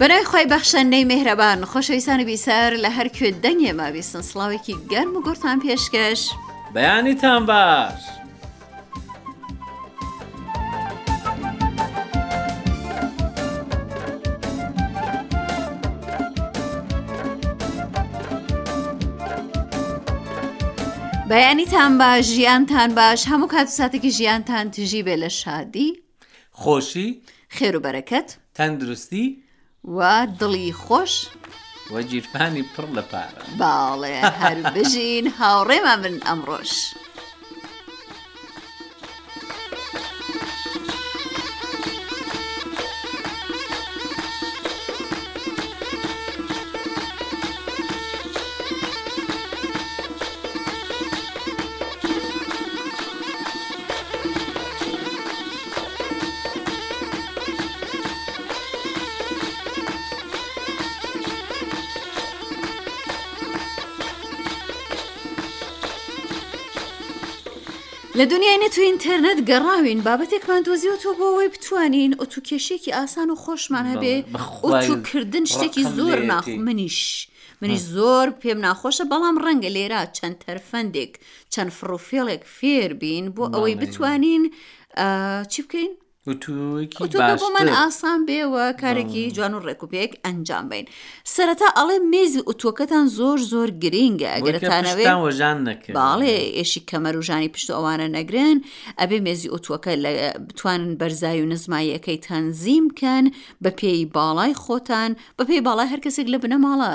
برای خی بەخشەندەی مهرەبان خۆشەویستانی بیسەر لە هەر کوێ دەنگێ مابیستن سڵاوێکی گەرم و گوڕتان پێشکەش بەیانیتان باش. بەیانیتان باش ژیانتان باش هەموو کات و ساتێکی ژیانتان تژی بێ لە شادی خۆشی خێر و بەرەکەت تەندروستی و دڵی خۆش وە گیرفانی پڕ لە پارە باڵێ هەر بژین هاوڕێمان من ئەمڕۆش. لە دنیای نێت و ئینتەرنێت گەڕاوین بابەتێکمان دۆزیەوەەوە بۆ ئەوەی بتوانین ئۆتو کێشێکی ئاسان و خۆشمان هەبێ بەخواکردن شتێکی زۆر ناخ منیش منیش زۆر پێم ناخۆشە بەڵام ڕەنگە لێرا چەند تەرفەندێک چەند فڕوفێڵێک فێر بین بۆ ئەوەی بتوانین چی بکەین؟ بۆمان ئاسان بێەوە کارێکی جوان و ڕێکوپێک ئەنجام بین سەرەتا ئەڵێ مێزی ئوتووەکەتان زۆر زۆر گرینگە ئەگەرتانەوێت وەژان نەکرد باڵێ ئێشی کەمەر و ژانی پشت ئەوانە نەگرن ئەبێ مێزی ئوتووەکە لە بتوانن بەرزای و نزماییەکەی تەنزیم بکەن بە پێی باڵای خۆتان بە پێی باڵای هەر کەسێک لە بنەماڵە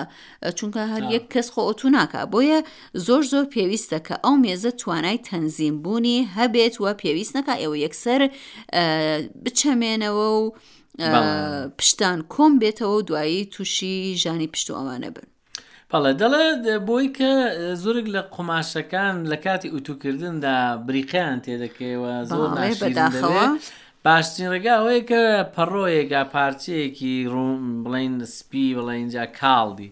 چونکە هەر یەک کەس خۆ ئۆتو ناکە بۆیە زۆر زۆر پێویستە کە ئەو مێزە توانای تەنزیم بوونی هەبێت و پێویست نەکە ئێوە یەکسەر بچەمێنەوە و پشتان کۆم بێتەوە دوایی تووشی ژانی پشت و ئەوانە بن پەڵێ دەڵێ بۆی کە زۆرگ لە قوماشەکان لە کاتی ئوتوکردندا بریقیان تێدەکەوە زۆر بەداخەوە. باشترین ڕێگا ئەوەیە کە پەڕۆیەک یا پارچەیەکی ڕوون بڵین سپی بڵێ اینجا کاڵدی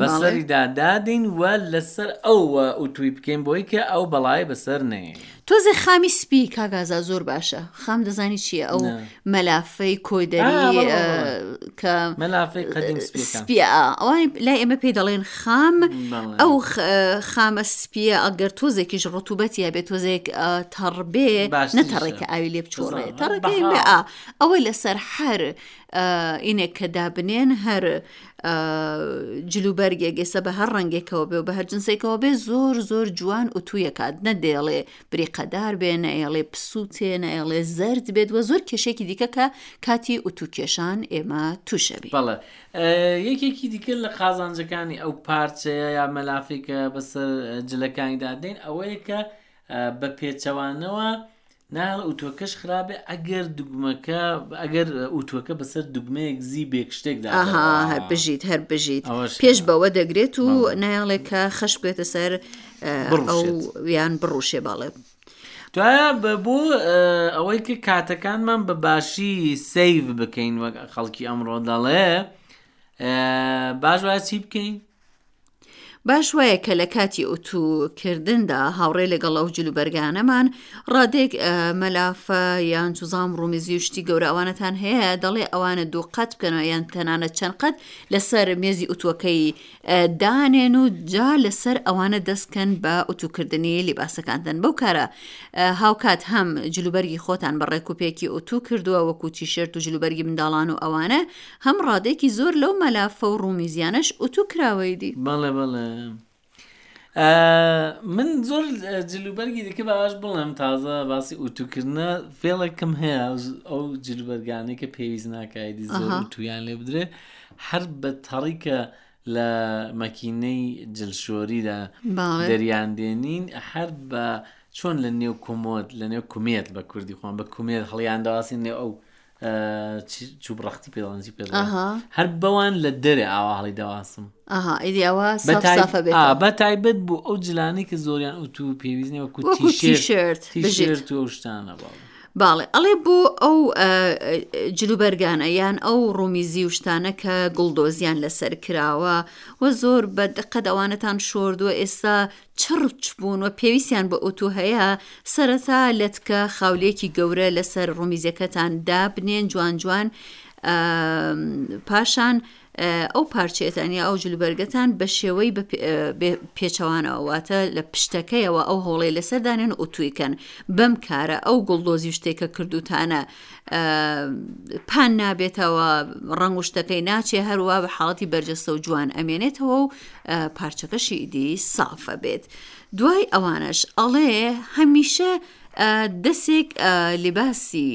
بەسەریدا دادین و لەسەر ئەوە ئوتوی بکەین بۆی کە ئەو بەڵای بەسەر نێ تۆزێ خامی سپی کاگازا زۆر باشە خام دەزانی چییە ئەو مەلافەی کۆی دەری کە مەلافەی قەدیم سپیە ئەوان لای ئێمە پێی دەڵێن خام ئەو خامە سپیە ئەگەر تۆزێکیش ڕتوبەتی یا بێت تۆزێک تەڕبێ نەتەڕێکە ئاوی لێ بچۆڕێ تەڕەکەی ئەوە لەسەر هەر ئینێک کە دابنێن هەر جلوبەرگێک ئێستا بە هەر ڕەنگێکەوە بێ و بە هەر جنسێکەوە بێ زۆر زۆر جوان و تویەکات نەدێڵێ بریقەدار بێ نەئێڵێ پسووتێ نەئێڵێ زرد بێت وە زۆر کێشێکی دیکە کە کاتی ئوتوکێشان ئێمە تووشەبی بەڵێ یەکێکی دیکە لە قازانجەکانی ئەو پارچەیە یا مەلافی کە بەسەر جلەکانی دادەین ئەوەیە کە بە پێچەوانەوە ناڵ ئوتۆکەش خراپێ ئەگەر دوگمەکە ئەگەر ئوتوەکە بەسەر دوگمەیەک زی بێک شتێکدا هەر بژیت هەر بژیت پێش بەوە دەگرێت و نایڵێکە خەش بێتە سەر یان بڕوشێ باڵێ دوایە بە بۆ ئەوەی کە کاتەکانمان بە باشی سیڤ بکەین وەک خەڵکی ئەمڕۆ دەڵێ باش وایە چی بکەین باش وایە کە لە کاتی ئۆتوکردندا هاوڕێ لەگەڵ ئەو جلوبەرگانەمان ڕادێک مەلافە یان جوزام ڕومزی و شتی گەورەوانەتان هەیە دەڵێ ئەوانە دوو قەت بکەنەوە یان تەنانە چەند قەت لەسەر مێزی ئوتوەکەی دانێن و جا لەسەر ئەوانە دەستکەن بە ئوتوکردنی لیباسەکانتن بەو کارە هاوکات هەم جلوبەرگی خۆتان بە ڕێک و پێکی ئوتو کردووە وەکو تیشرت و جلوبەرگی منداڵان و ئەوانە هەم ڕادێکی زۆر لەو مەلافە و ڕومیزیانەش ئوتو کراوەی دی بەڵێ بەڵێ من زۆر جلوبەرگی دیکە باش بڵێم تازە باسی ئوتوکردە فێڵێکم هەیە ئەو جلوبەرگانی کە پێویست ناکایدی زۆر تویان لێ بدرێت هەر بە تەڕی کە لە مەکینەی جلشۆریدا دەریان دێنین هەر بە چۆن لە نێو کۆمۆد لە نێو کومێت بە کوردی خۆن بە کومێت هەڵیان داواسی نێو ئەو چوب ڕختی پێڵەنجی پێ هەر بەوان لە دەرێ ئاوا هەڵی داواسم بە تایبەت بوو ئەو جلانی کە زۆریان ئوتو پێویستنی وەکو شێرت شێرت و شتانە باڵ. باڵێ ئەڵێ بۆ ئەو جلوبەرگانە یان ئەو ڕوومی زیوشتانە کە گوڵدۆزیان لەسەر کراوە و زۆر بە دقەت ئەوانەتان شۆردووە ئێستا چڕچ بوون و پێویستیان بە ئۆتو هەیە سەرەتا لەتکە خاولێکی گەورە لەسەر ڕومیزەکەتان دابنێن جوان جوان پاشان ئەو پارچەتان یا ئەو جلوبەرگەتان بە شێوەی پێچەوانەوە واتە لە پشتەکەیەوە ئەو هۆڵی لەسەردانێن ئوتویکەن بەم کارە ئەو گوڵدۆزی شتێکە کردوتانە پان نابێتەوە ڕنگ و شتەکەی ناچێ هەروە بە حاڵەتی بەرجەستە و جوان ئەمێنێتەوە و پارچەکەشی ئیدی سافە بێت دوای ئەوانش ئەڵێ هەمیشە دەسێک لباسی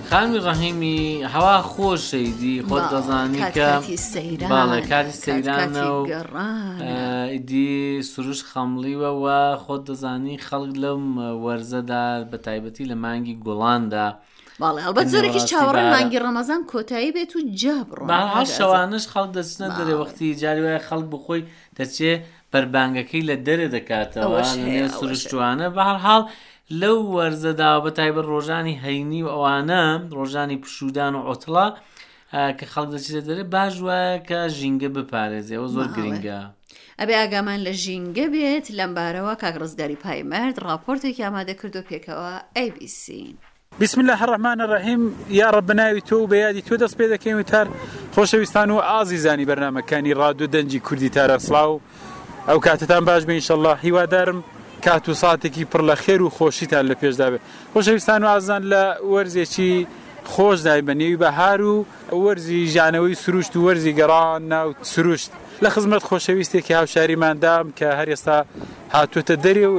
خانمی ڕەحیمی هەوا خۆش سەیدی خۆت دەزانی کە باڵێ کاری سەیرانە و ئیدی سروش خەمڵیوە و خۆت دەزانی خەڵک لەم وەرزەدا بە تایبەتی لە مانگی گوڵاندا باڵێ هەڵبەت زۆرێکی چاوەڕێ مانگی ڕەمەزان کۆتایی بێت و جا بڕۆ شەوانش خەڵک دەچنە دەرێ وەختی جاری وایە خەڵک بخۆی دەچێ بەربانگەکەی لە دەرێ دەکاتەوە ئەوەش لە هەیە نێو ئەوەش هەیە. سروشتوانە بە هەر حاڵ لەو وەرزەدا بە تایبەت ڕۆژانی هەینی و ئەوانە ڕۆژانی پشوودان و عوتڵە ئا، کە خەڵک دەچێتە دەرێ باش وایە کە ژینگە بپارێزێ ئەوە زۆر ماڵێ. گرنگە. ئەبێ ئاگامان لە ژینگە بێت لەم بارەوە کاک ڕزگاری پایمەرد ڕاپۆرتێکی ئامادە کردووە پێکەوە ئەیبیسین. بسم اللە الرحمن الرحیم یاڕەب بە ناوی تۆ و بە یادی تۆ دەست پێ دەکەین وتار خۆشەویستان و ئازیزانی بەرنمەکانی ڕادو دەنجی کوردی تاران سلااو ئەو کاتتان باش بە ئینشەله هیوادارم کات و ساتێکی پڕ لە خێر و خۆشیتان لە پێشدابێت خۆشەویستان و ئازان لە وەرزێکی خۆش دای بە نێوی بەهار و وەرزی ژانەوەی سروشت و وەرزی گەڕان ناو سروشت لە خزمەت خۆشەویستێکی هاوشاریماندام کە هەرێستا هاتوتە دەرێ و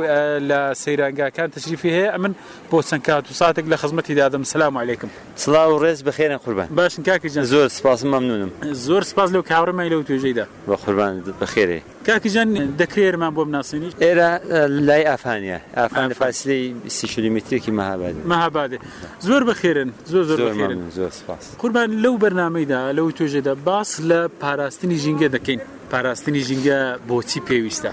لە سەیرانگاکان تەشریفی هەیە ئەمن بۆ چەند کات و ساتێک لە خزمەتی دادەم سلام علیکم. سڵاو و ڕێز بەخێرن قوربان. باشن کاک گیان. زۆر سپاس مەمنونم. زۆر سپاس لەو کە هاوڕێ مای لەو توێژەیدا. بەقوربانت بەخێرێی. کاک گیان دەکرێ ئێرەمان بۆ بناسێنی. ئێرە لای ئافانە. ئافان فاسلەی سی کیلومترێکی مەهابادە. مەهابادە. زۆر بەخێرن. زۆر زۆر بەخێرن. زۆر مەمنون زۆر سپاس. قوربان لەو بەرنامەیدا لەو توێژەدا باس لە پاراستنی ژینگە دەکەین. پاراستنی ژینگە بۆچی پێویستە؟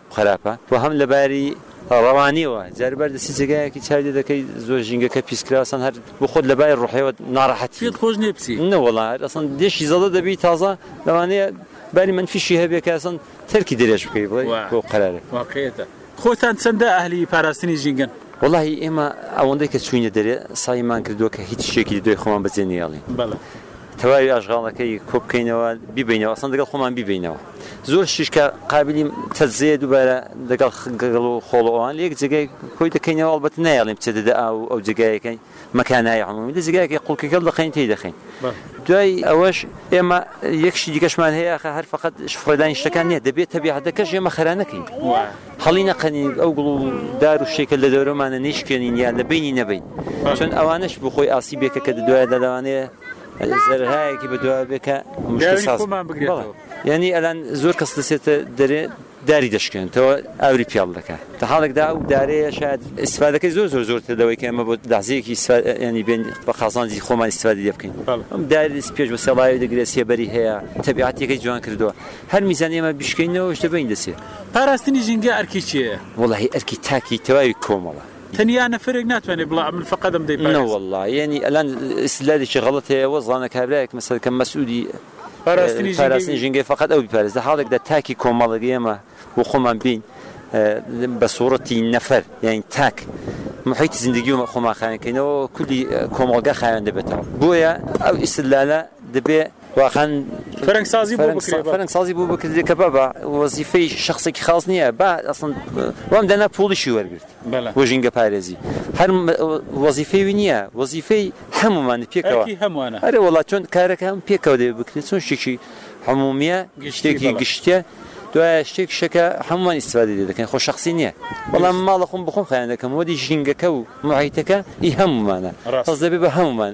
خراپە و هەم لە باری ڕەوانیەوە جار بار دەچی جێگایەکی چاوی لێ دەکەی زۆر ژینگەکە پیسکراوە ئەسڵەن هەر بۆ خۆت لە باری ڕۆحیەوە ناڕەحەتی پێت خۆش نیە بچی نەوەڵا هەر ئەسڵەن لێشی زەڵە دەبی تازە لەوانەیە باری مەنفیشی هەبێ کە ئەسڵەن تەرکی درێژ بکەی بڵێ وا. بۆ قەرارێ واقعیەتە خۆتان چەندە ئەهلی پاراستنی ژینگەن؟ وەڵاهی ئێمە ئەوەندەی کە چووینە دەرێ سەعیمان کردووە کە هیچ شتێکی لە دوای خۆمان بەجێ نەهێڵین بەڵێ تەواوی ئاژغاڵەکەی کۆبکەینەوە بیبەینەوە ئەسڵەن دەگەڵ خۆمان بیبەینەوە زۆر شتیش کە قابیلی تەجزێیە دووبارە دەگەڵ گەگەڵ و خۆڵ و ئەوان لە یەک جێگای کۆی دەکەینەوە ئەڵبەتە نایەڵین بچێ دەدە ئاو و ئەو جێگایەکە مەکانای عمومی لە جێگایەکی قوڵکەی گەڵ دەخەین تێی دەخەین دوای ئەوەش ئێمە یەک شتی دیکەشمان هەیە ئەخە هەر فەقەت فڕێدانی شتەکان نییە دەبێت تەبیعەتەکەش ئێمە خەرا نەکەین هەڵینەقەنین ئەو گوڵ و دار و شتێکە لە دەورەمانە نەیشکێنین یان لە بەینی نەبەین چون ئەوانەش بۆ خۆی ئاسیبێکە کە دوایدا لەوانەیە زەرەرایەکی بەدواوە بێ کە مشکە ساز خۆمان بگرێت بەڵێ. یانی ئەلان زۆر کەس دەسێتە دەرێ داری دەشکێنتەوە ئاوری پیاڵ دەکات تا حاڵێکدا ئەو دارەیە شاید ئیسفادەکەی زۆر زۆر زۆرتر لەوەی کە ئەمە بۆ دازەیەکی ئیسفا ینی بێن بە قازانجی خۆمان ئیسفادی لێ بکەین بەڵێ. ئەم دار پێش بە سێڵاوی دەگرێت سێبەری هەیە تەبیعەتیەکەی جوان کردووە هەر میزان ئێمە بشکێنەوە شتە بەین دەچێ. پاراستنی ژینگە ئەرکی کێیە؟ وەڵاهی ئەرکی تاکی تەواوی کۆمەڵە. تەنیا نەفەرێک ناتوانێ بڵێ ئەمن فەقەت ئەم دەیپارێزم. نەوەڵڵا یەنی ئەلان ئیستدلالێکی غەڵەت هەیە وەزانە کابرایەک مەسەل کە مەسئولی پاراستنی پاراستنی ژینگەی فەقەت ئەو بیپارێزێ لە حاڵێکدا تاکی کۆمەڵگەی ئێمە بۆ خۆمان بین بە سووڕەتی نەفەر یانی تاک محیتی زیندگی و خۆمان خاوێنکەینەوە کولی کۆمەڵگە خاوێن دەبێتەوە بۆیە ئەو ئیستدلالە دەبێ واخان فەرەنگسازی بۆ بکرێ فەرەنگسازی بۆ بکردێ کە بابا وەزیفەی شخصێکی خاص نییە با ئەسڵن وام دەنا پۆڵیشی وەرگرت بۆ ژینگە پارێزی هەر وەزیفەی نییە وەزیفەی هەمومانی پێکەوە هەمووانە هەرە وڵات چۆن کارەکە هەم پێکەوە دەێ بکرێت چۆن شتێکی هەمومیە گشتێکی گشتە دوای شتێک شەکە هەمووان ئیسفادی لێ دەکەن خۆ شخصی نییە بەڵام ماڵە خۆم بخۆم خیان دەکەم وەدی ژینگەکە و معیتەکە ئی هەمومانە ڕاست دەبێ بە هەمومان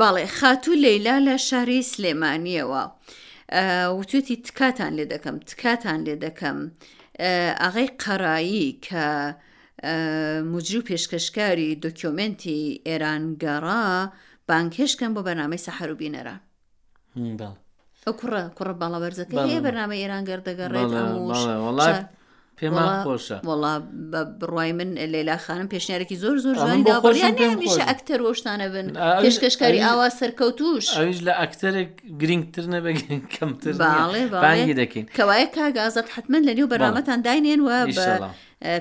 باڵێ خاتوو لەیلا لە شاری سلێمانیەوە وتێتی تکاتان لێ دەکەم تکاتان لێ دەکەم ئاغای قەرایی کە مجرو پێشکەشکاری دۆکیۆمنتی ئێرانگەڕا بانکهێشکەم بۆ بەنامەی سەحر و بینەرە ئەو کوڕە کوڕە باڵاوەرزەکە هەیە بەنامە ئێران گەردەگەڕێت پێم خۆشە وڵا بە بڕای من لێلا خانم پێشنیارێکی زۆر زۆر جوانی داڕیانمیشە ئەکتەر وەشتانە بن پێشکەشکاری ئاوا سەرکەوتوش ئەویش لە ئەکتەرێک گرنگتر نەبێ کەمتر باڵێ دەکەین کەوایە کاگازت حتمما لە نێو بەرامەتان داینێن و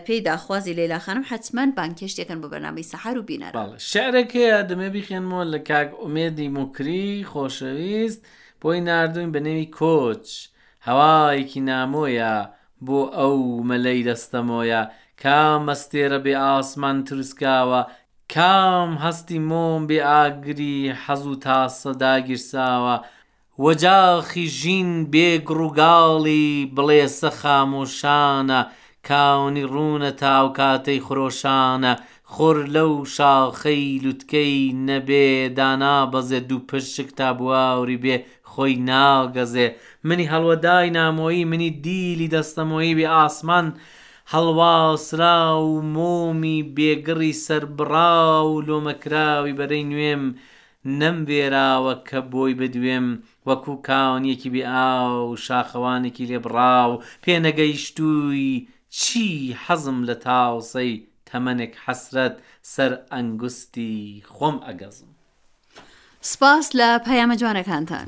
پێی داخوازی لەیلا خانم حەتمەن بانگهێشتێکەن بۆ بەرنامەی سەحەر و بینەران. بەڵێ شعرەکەیە دەمێ بیخوێنمەوە لە کاک ئومێدی موکری خۆشەویست بۆی ناردووین بە نێوی کۆچ هەوایەکی نامۆیە بۆ ئەو مەلەی دەستەمۆیە کام ئەستێرە بێ ئاسمان تروسکاوە کام هەستی مۆم بێ ئاگری حەز و تاسە داگیرساوە وجاخی ژین بێ گڕوگاڵی بڵێسە خامۆشانە کانی ڕوونە تاوکاتەی خرۆشانە خۆر لەو شاخەی لوتکەی نەبێ دانابەزێ دوو پشک تا بواوری بێ خۆی ناگەزێ منی هەڵوەدای نامۆیی منی دیلی دەستەمۆیی بێ ئاسمان هەڵواسراو مۆمی بێگڕی سەربڕاو لۆمەکراوی بەرەی نوێم نەموێراوە کە بۆی بدوێم، وەکوو کاونییەکی بێ ئاو، شاخەوانێکی لێبڕاو، پێنەگەیشتووی چی، حەزم لە تاوسەی تەمەنێک حەسرەت، سەر ئەنگوستی خۆم ئەگەزم. سپاس لە پەیامە جوانەکانتان.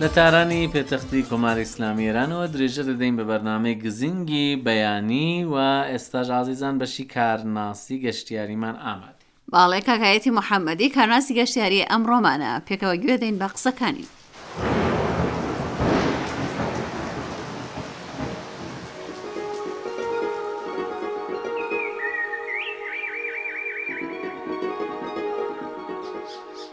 لە تارانی پێتەختی کۆماری ئیسلامی ئێرانەوە درێژە دەدەین بە بەرنامەی گزینگی بەیانی و ئێستاش ئازیزان بەشی کارناسی گەشتیاریمان ئامادە باڵێ کاکایەتی محەممەدی کارناسی گەشتیاری ئەم ڕۆمانە پێکەوە گوێ دەین بە قسەکانی.